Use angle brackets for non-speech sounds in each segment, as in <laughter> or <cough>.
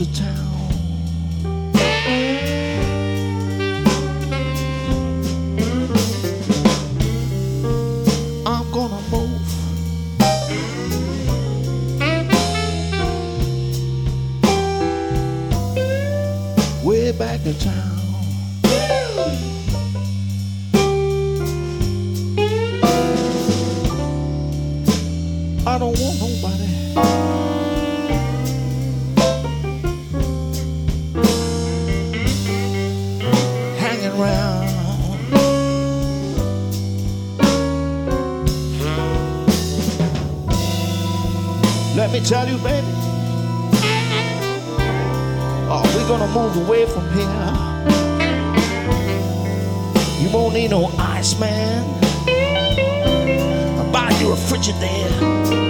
Of town. Let me tell you, baby. We're gonna move away from here. You won't need no ice man. I'll buy you a Frigidaire.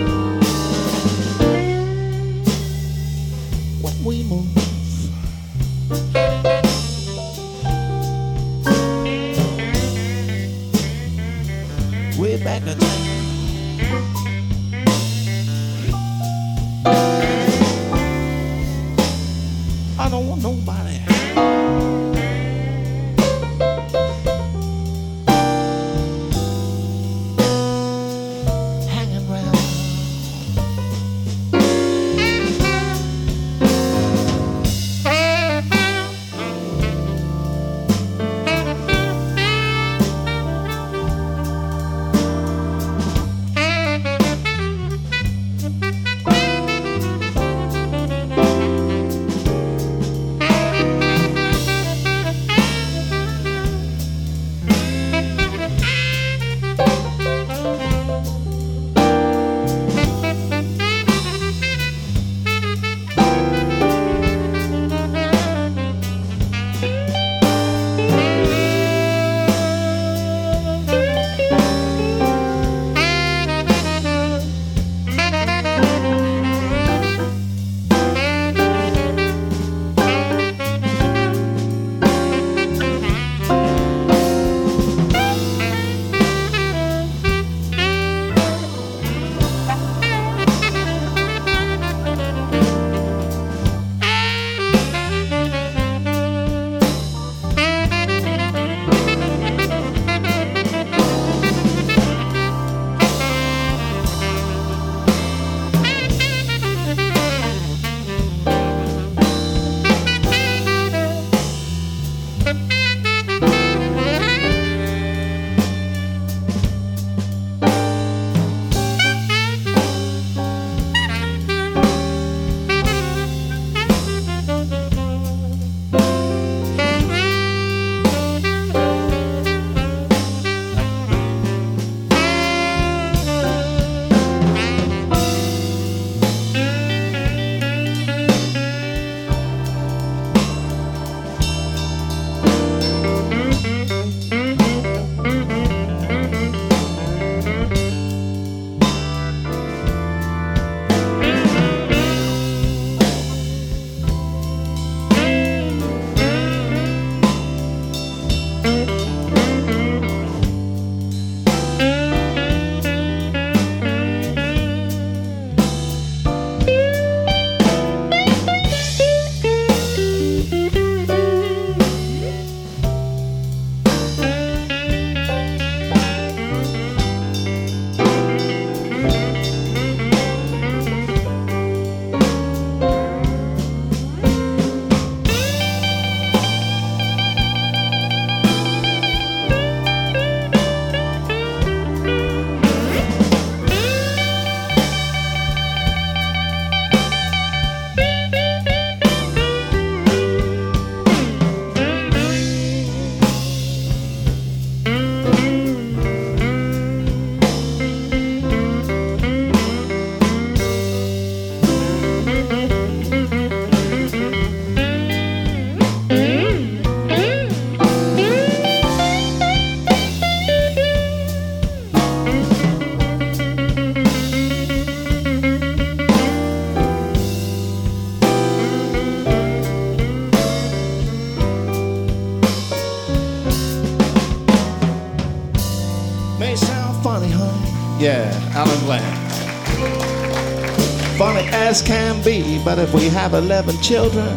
But if we have 11 children,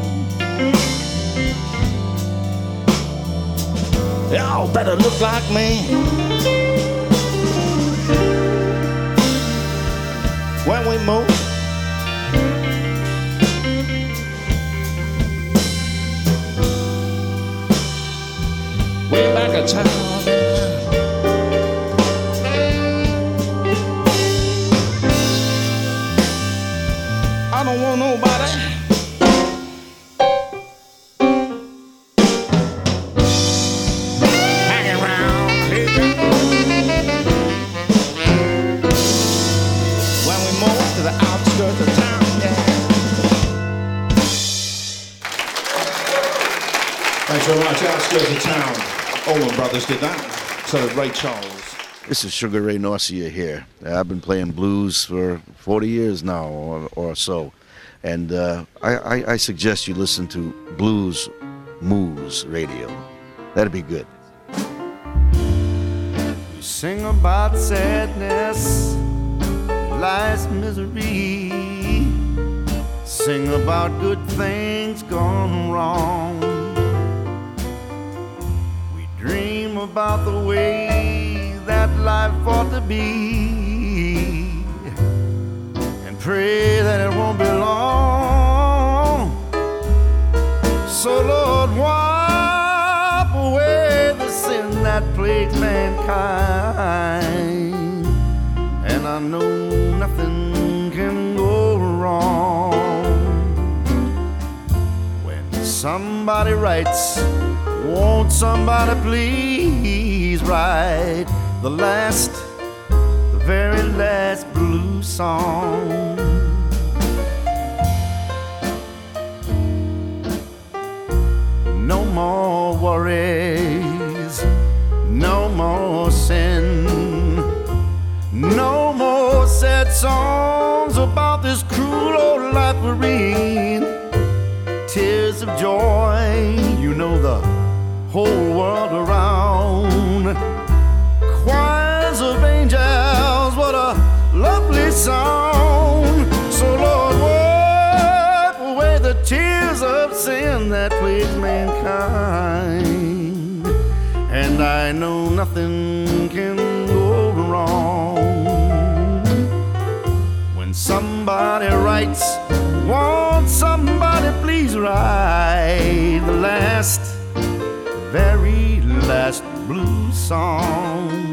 they all better look like me. When we move, Ray Charles. This is Sugar Ray Norcia here. I've been playing blues for 40 years now or, or so. And uh, I, I, I suggest you listen to Blues Moose Radio. That'd be good. You sing about sadness, life's misery. Sing about good things gone wrong. About the way that life ought to be. And pray that it won't be long. So, Lord, wipe away the sin that plagues mankind. And I know nothing can go wrong when somebody writes. Won't somebody please write the last, the very last blue song? No more worries, no more sin, no more sad songs about this cruel old life we're in. Tears of joy, you know the whole world around. Choirs of angels, what a lovely sound. So, Lord, wipe away the tears of sin that plagues mankind. And I know nothing can go wrong when somebody writes, won't somebody please write the last, very last blues song?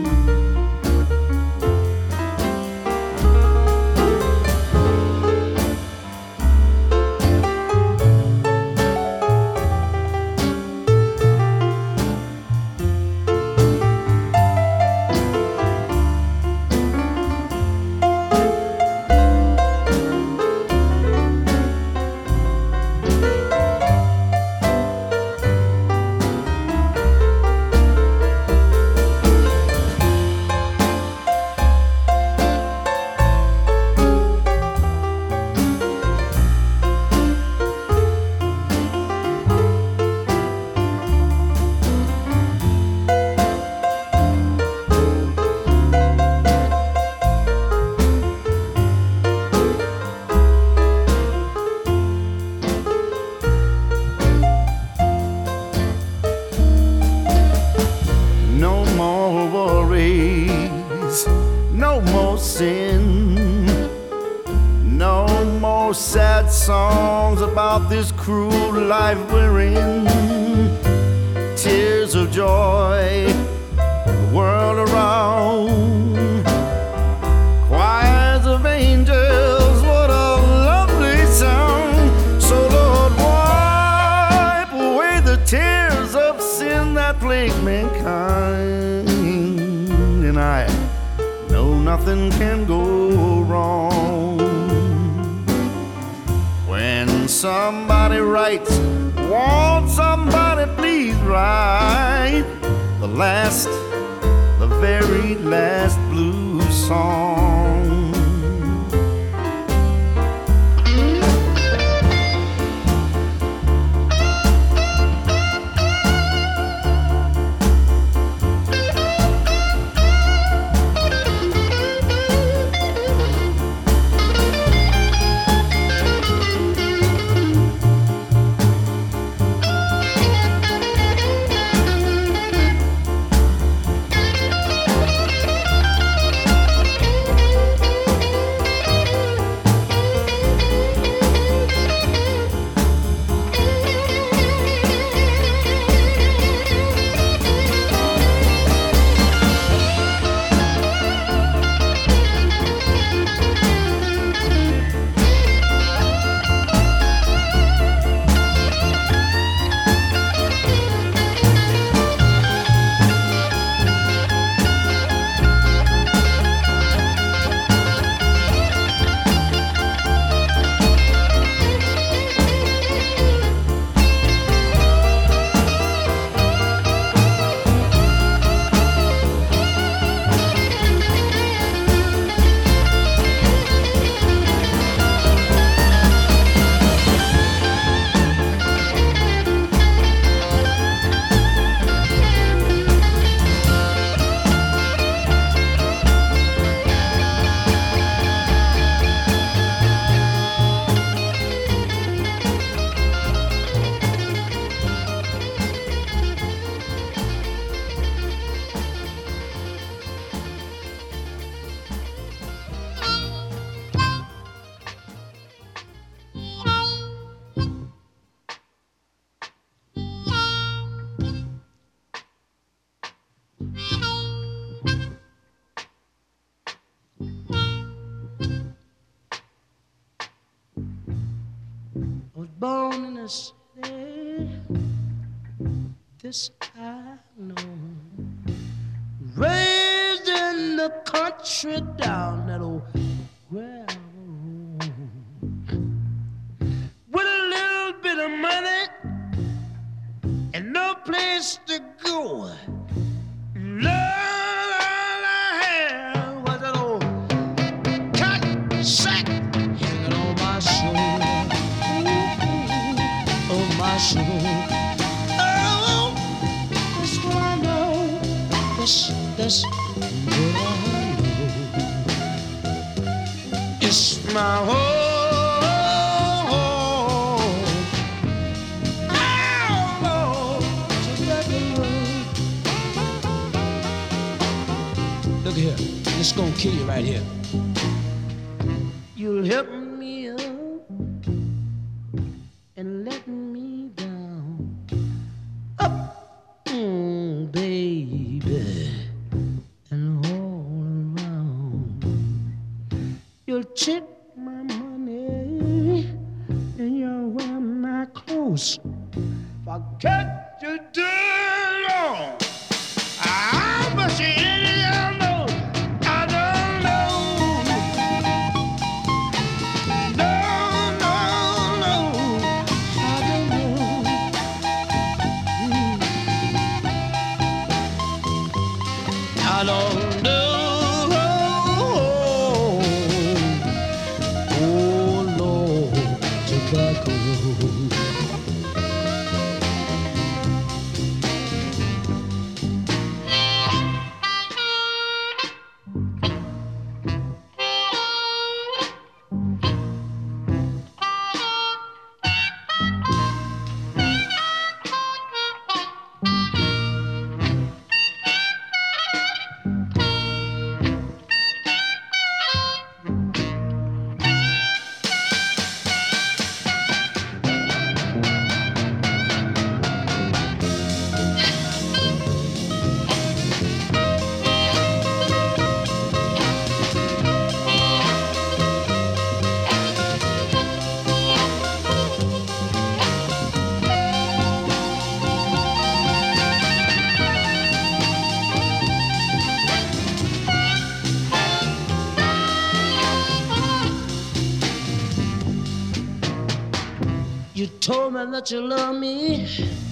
Born in the city. This I know. Raised in the country down that old gravel road. With a little bit of money and no place to go. I know. It's my home. Look here, this gonna kill you right here. Me that you love me.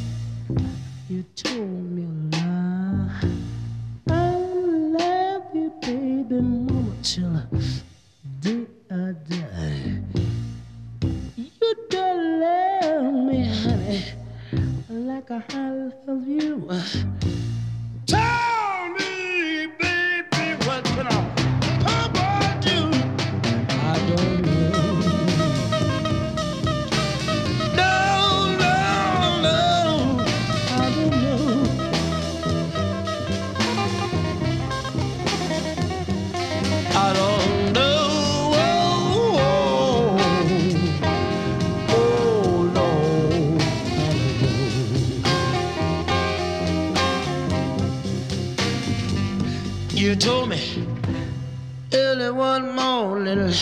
Early one morning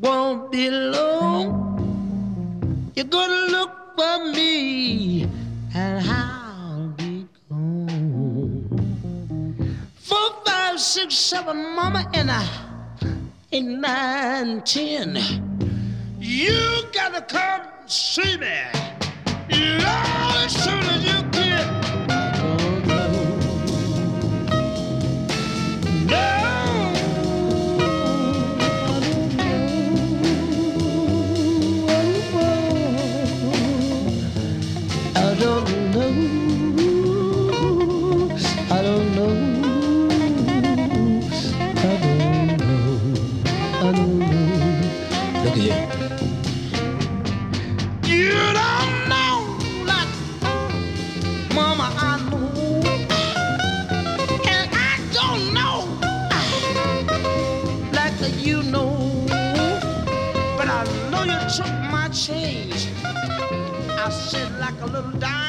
won't be long. You're gonna look for me and I'll be gone. Four, five, six, seven, mama, and I, eight, nine, ten. You gotta come see me. Yeah, as soon as you can. A little dime.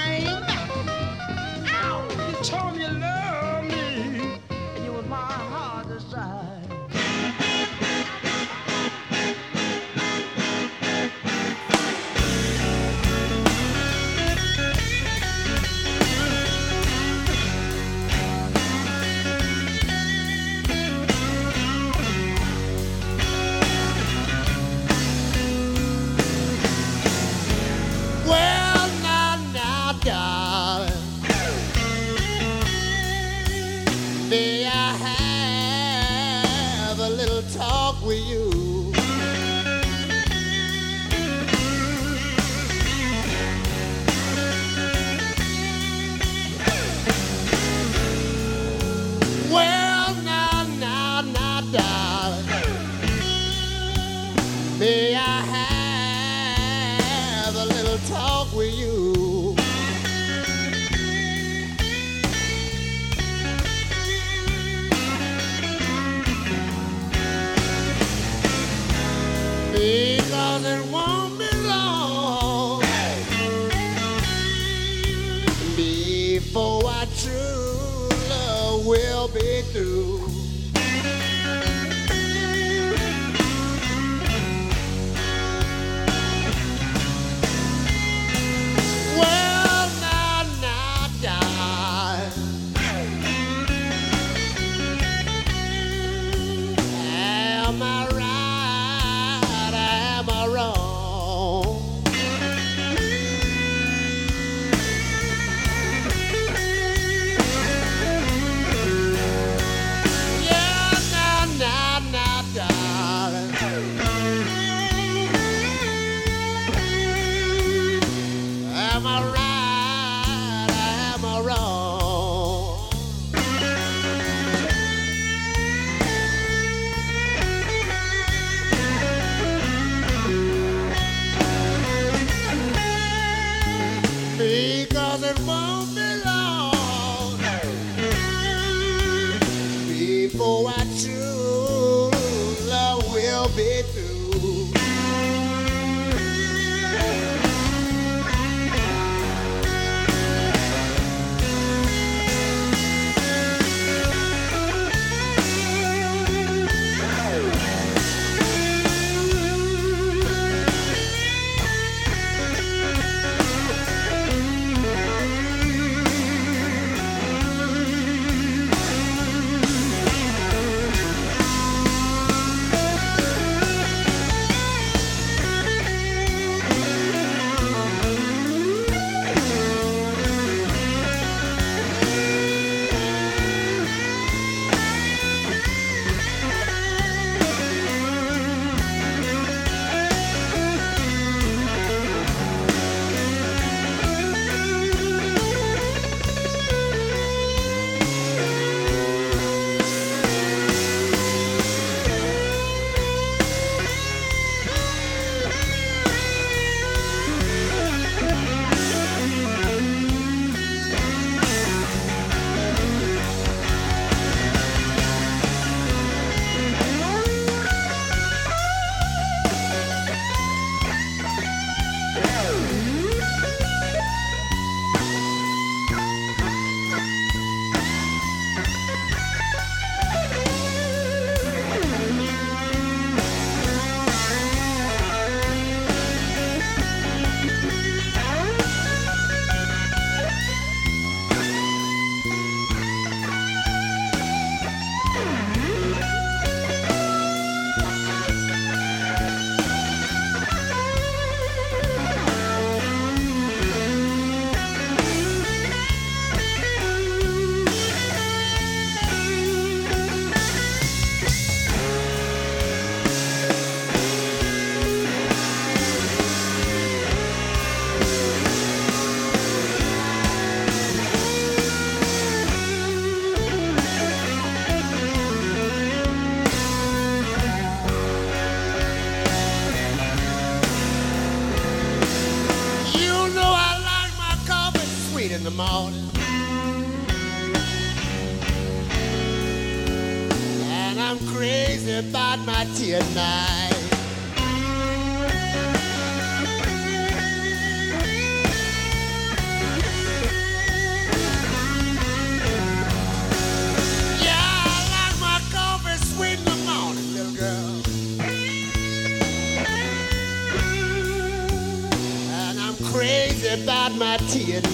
About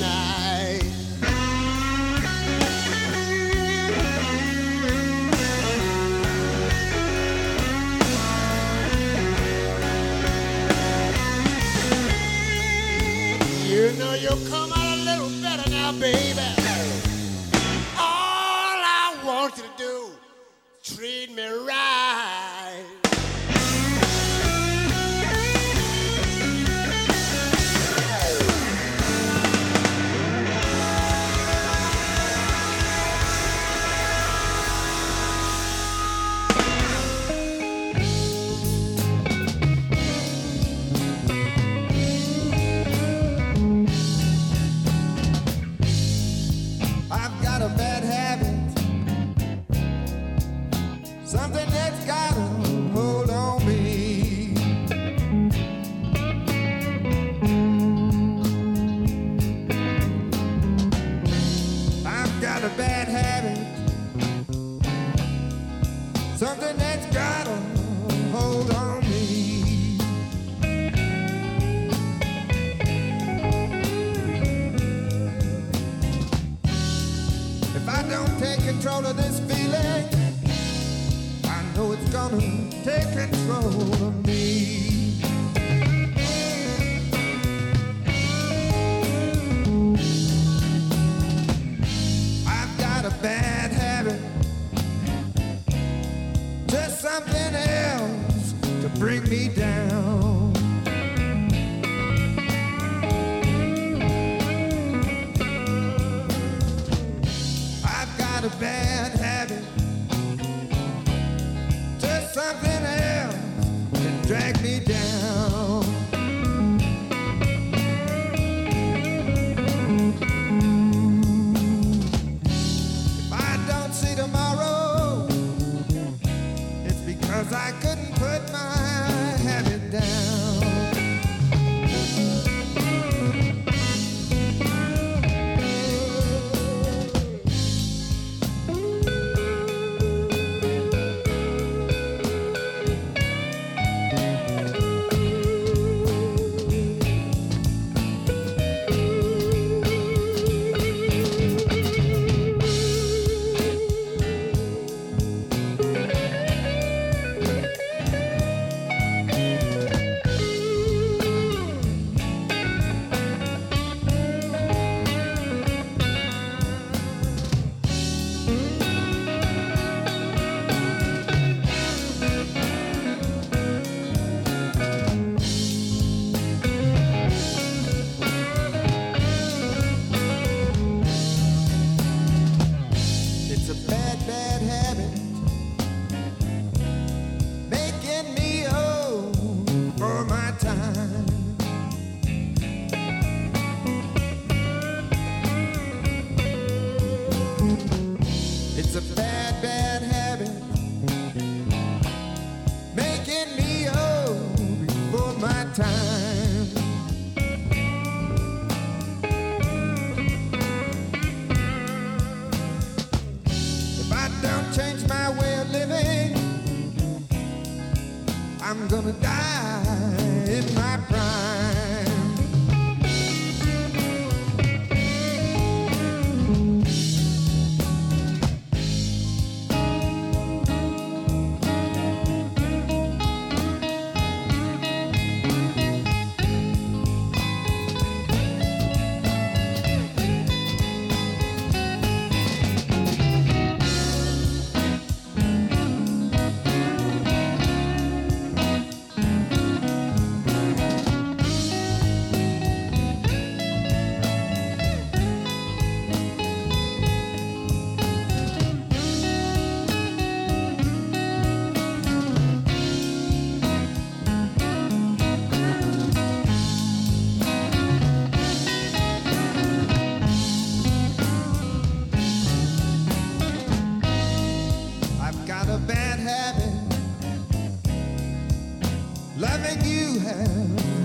Loving you has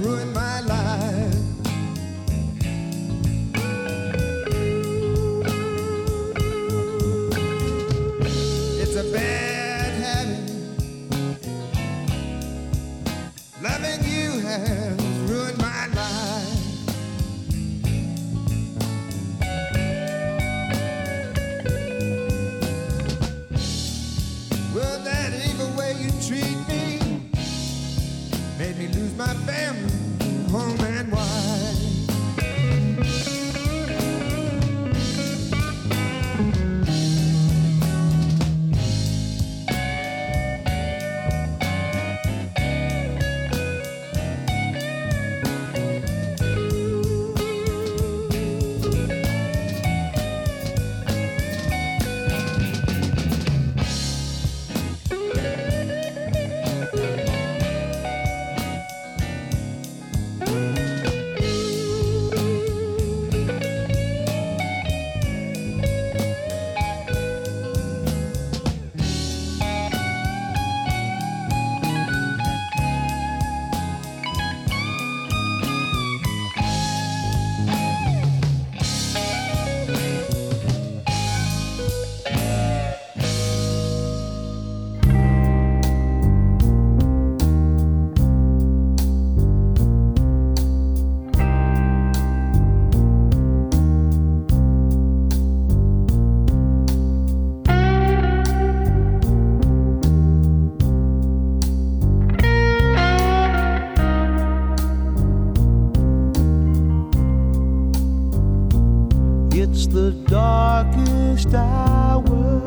It's the darkest hour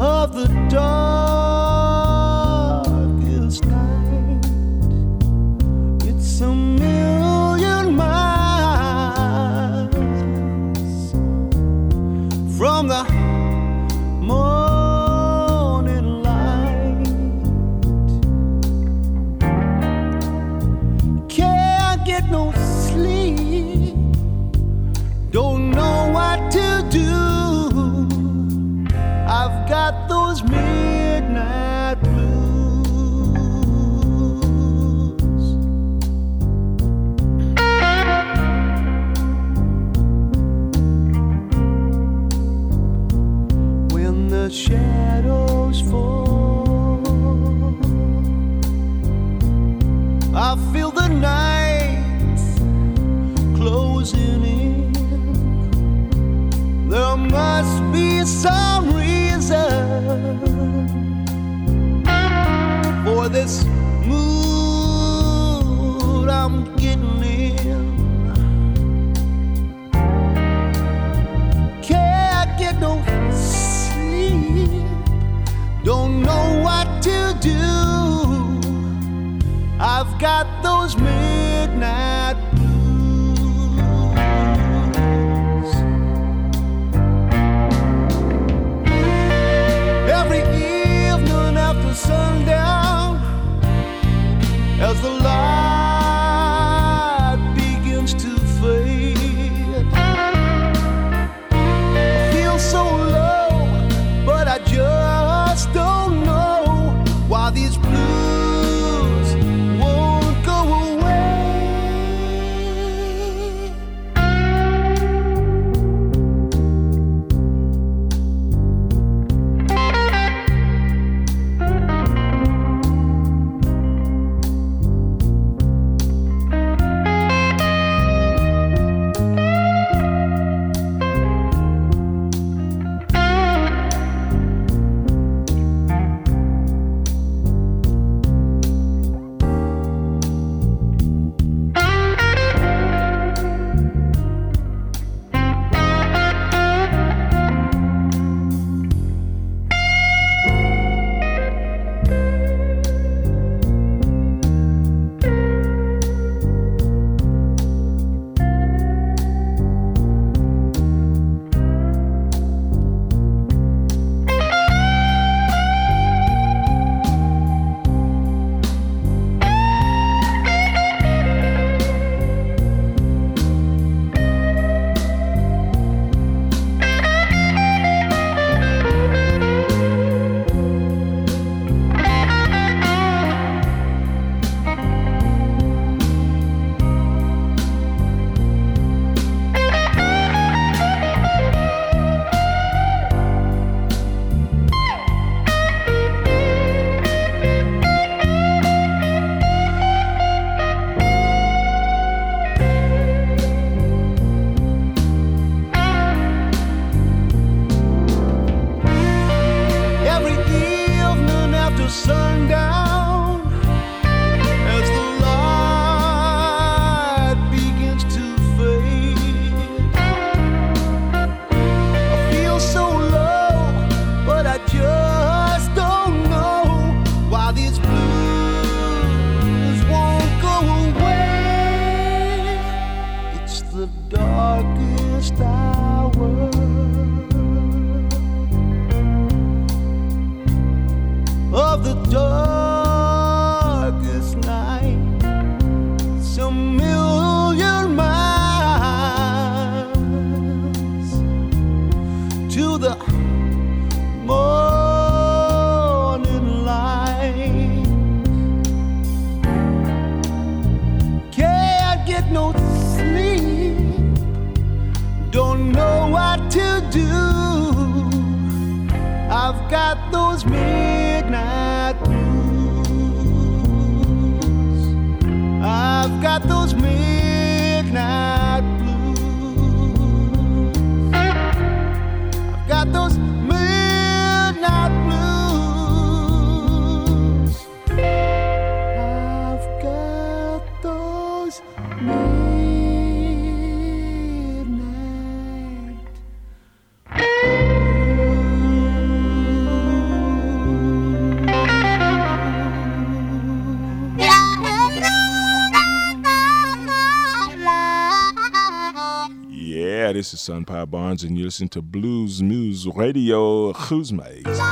of the dark. got those men Sunpie Barnes, and you're listening to Blues Moose Radio Who's Maze.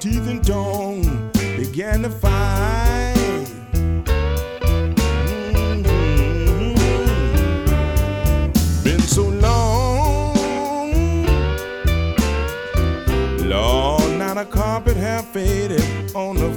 teeth and tongue began to fight. Mm-hmm. Been so long, Lord, not a carpet half faded on the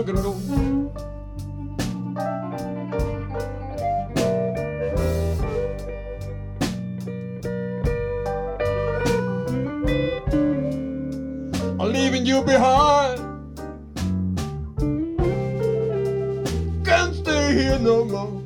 I'm leaving you behind. Can't stay here no more.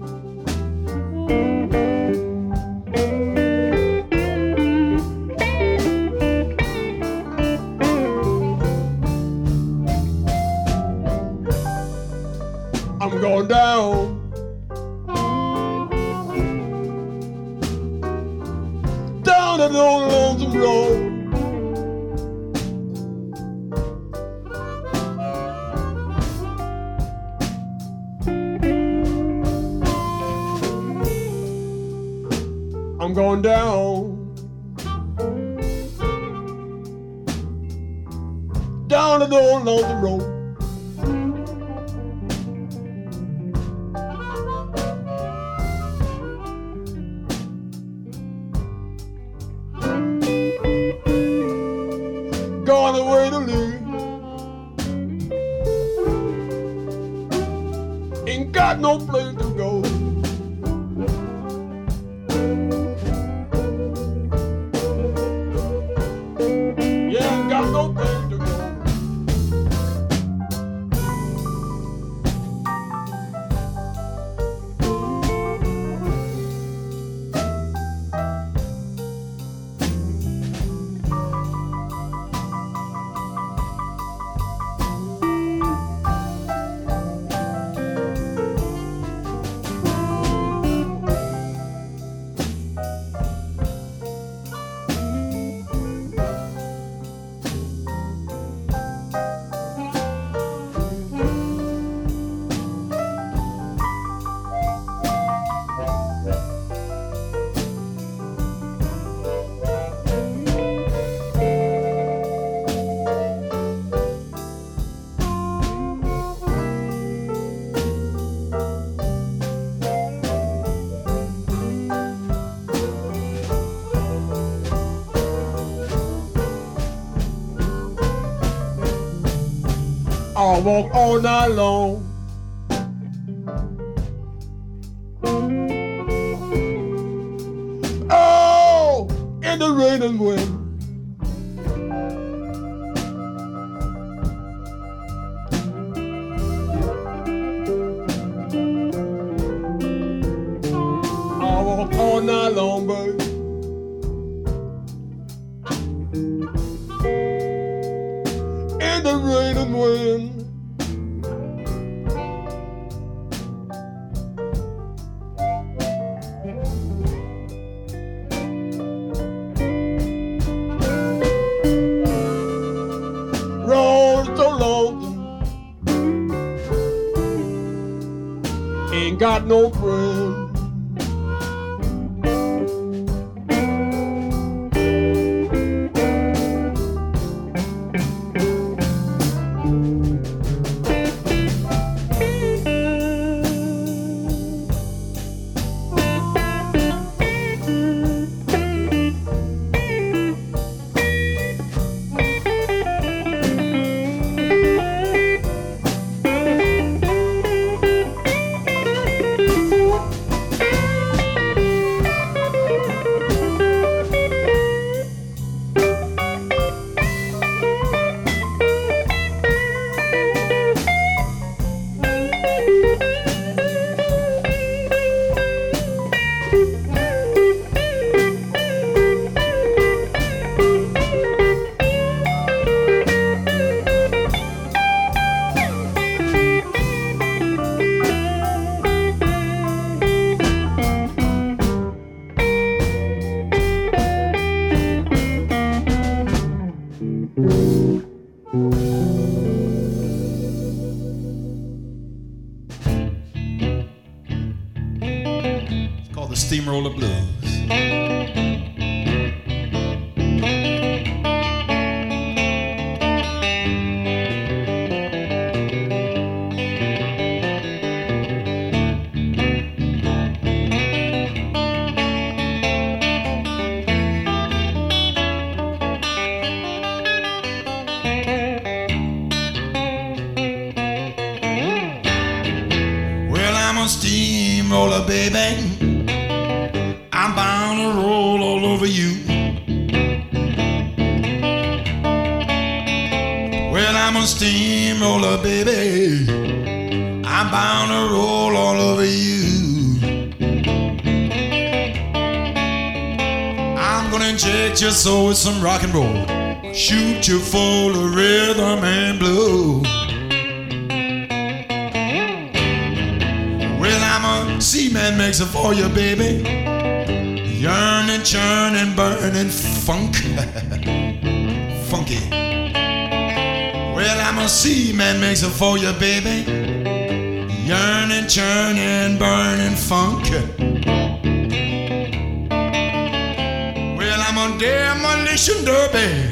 walk all night long. Roll. Shoot you full of rhythm and blues. Well, I'm a seaman makes mixer for you, baby. Yearning, churning, burning funk. <laughs> Funky. Well, I'm a seaman makes mixer for you, baby. Yearning, churning, burning funk. Well, I'm a demolition derby.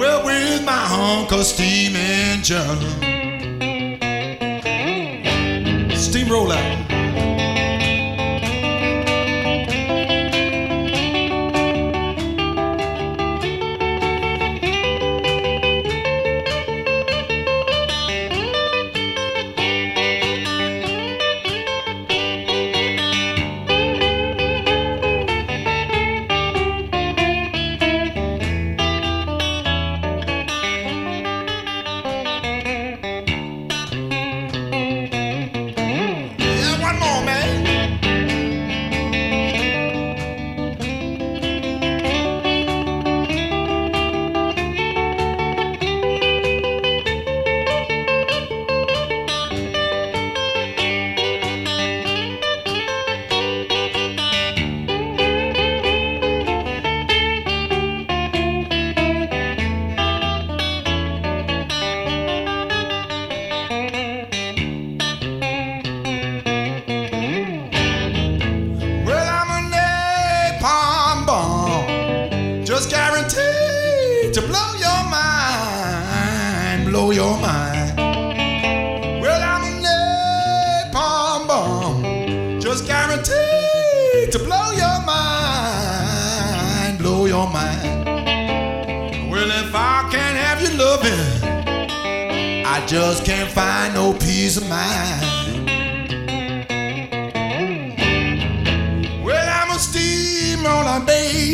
Well, with my honker steam engine. Steamroller. Yeah,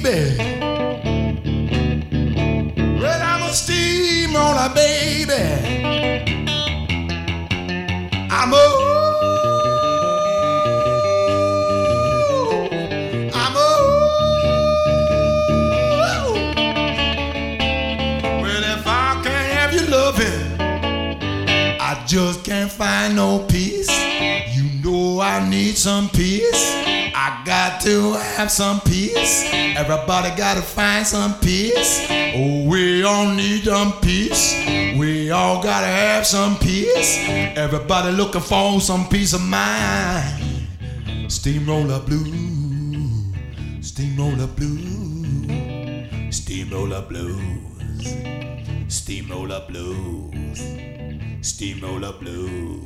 baby. Well, I'm a steamroller, baby. I'm a just can't find no peace. You know I need some peace. Got to have some peace. Everybody gotta find some peace. Oh, we all need some peace. We all gotta have some peace. Everybody looking for some peace of mind. Steamroller blue, steamroller blue, steamroller blues, steamroller blues, steamroller blue.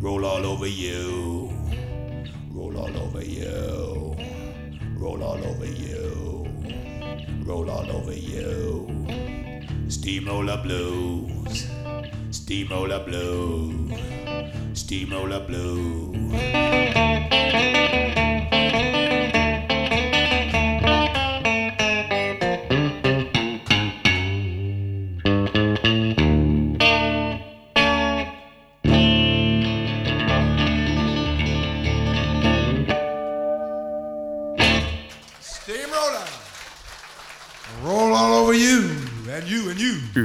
Roll all over you, roll all over you, roll all over you, roll all over you. Steamroller blues, steamroller blue, steamroller blue.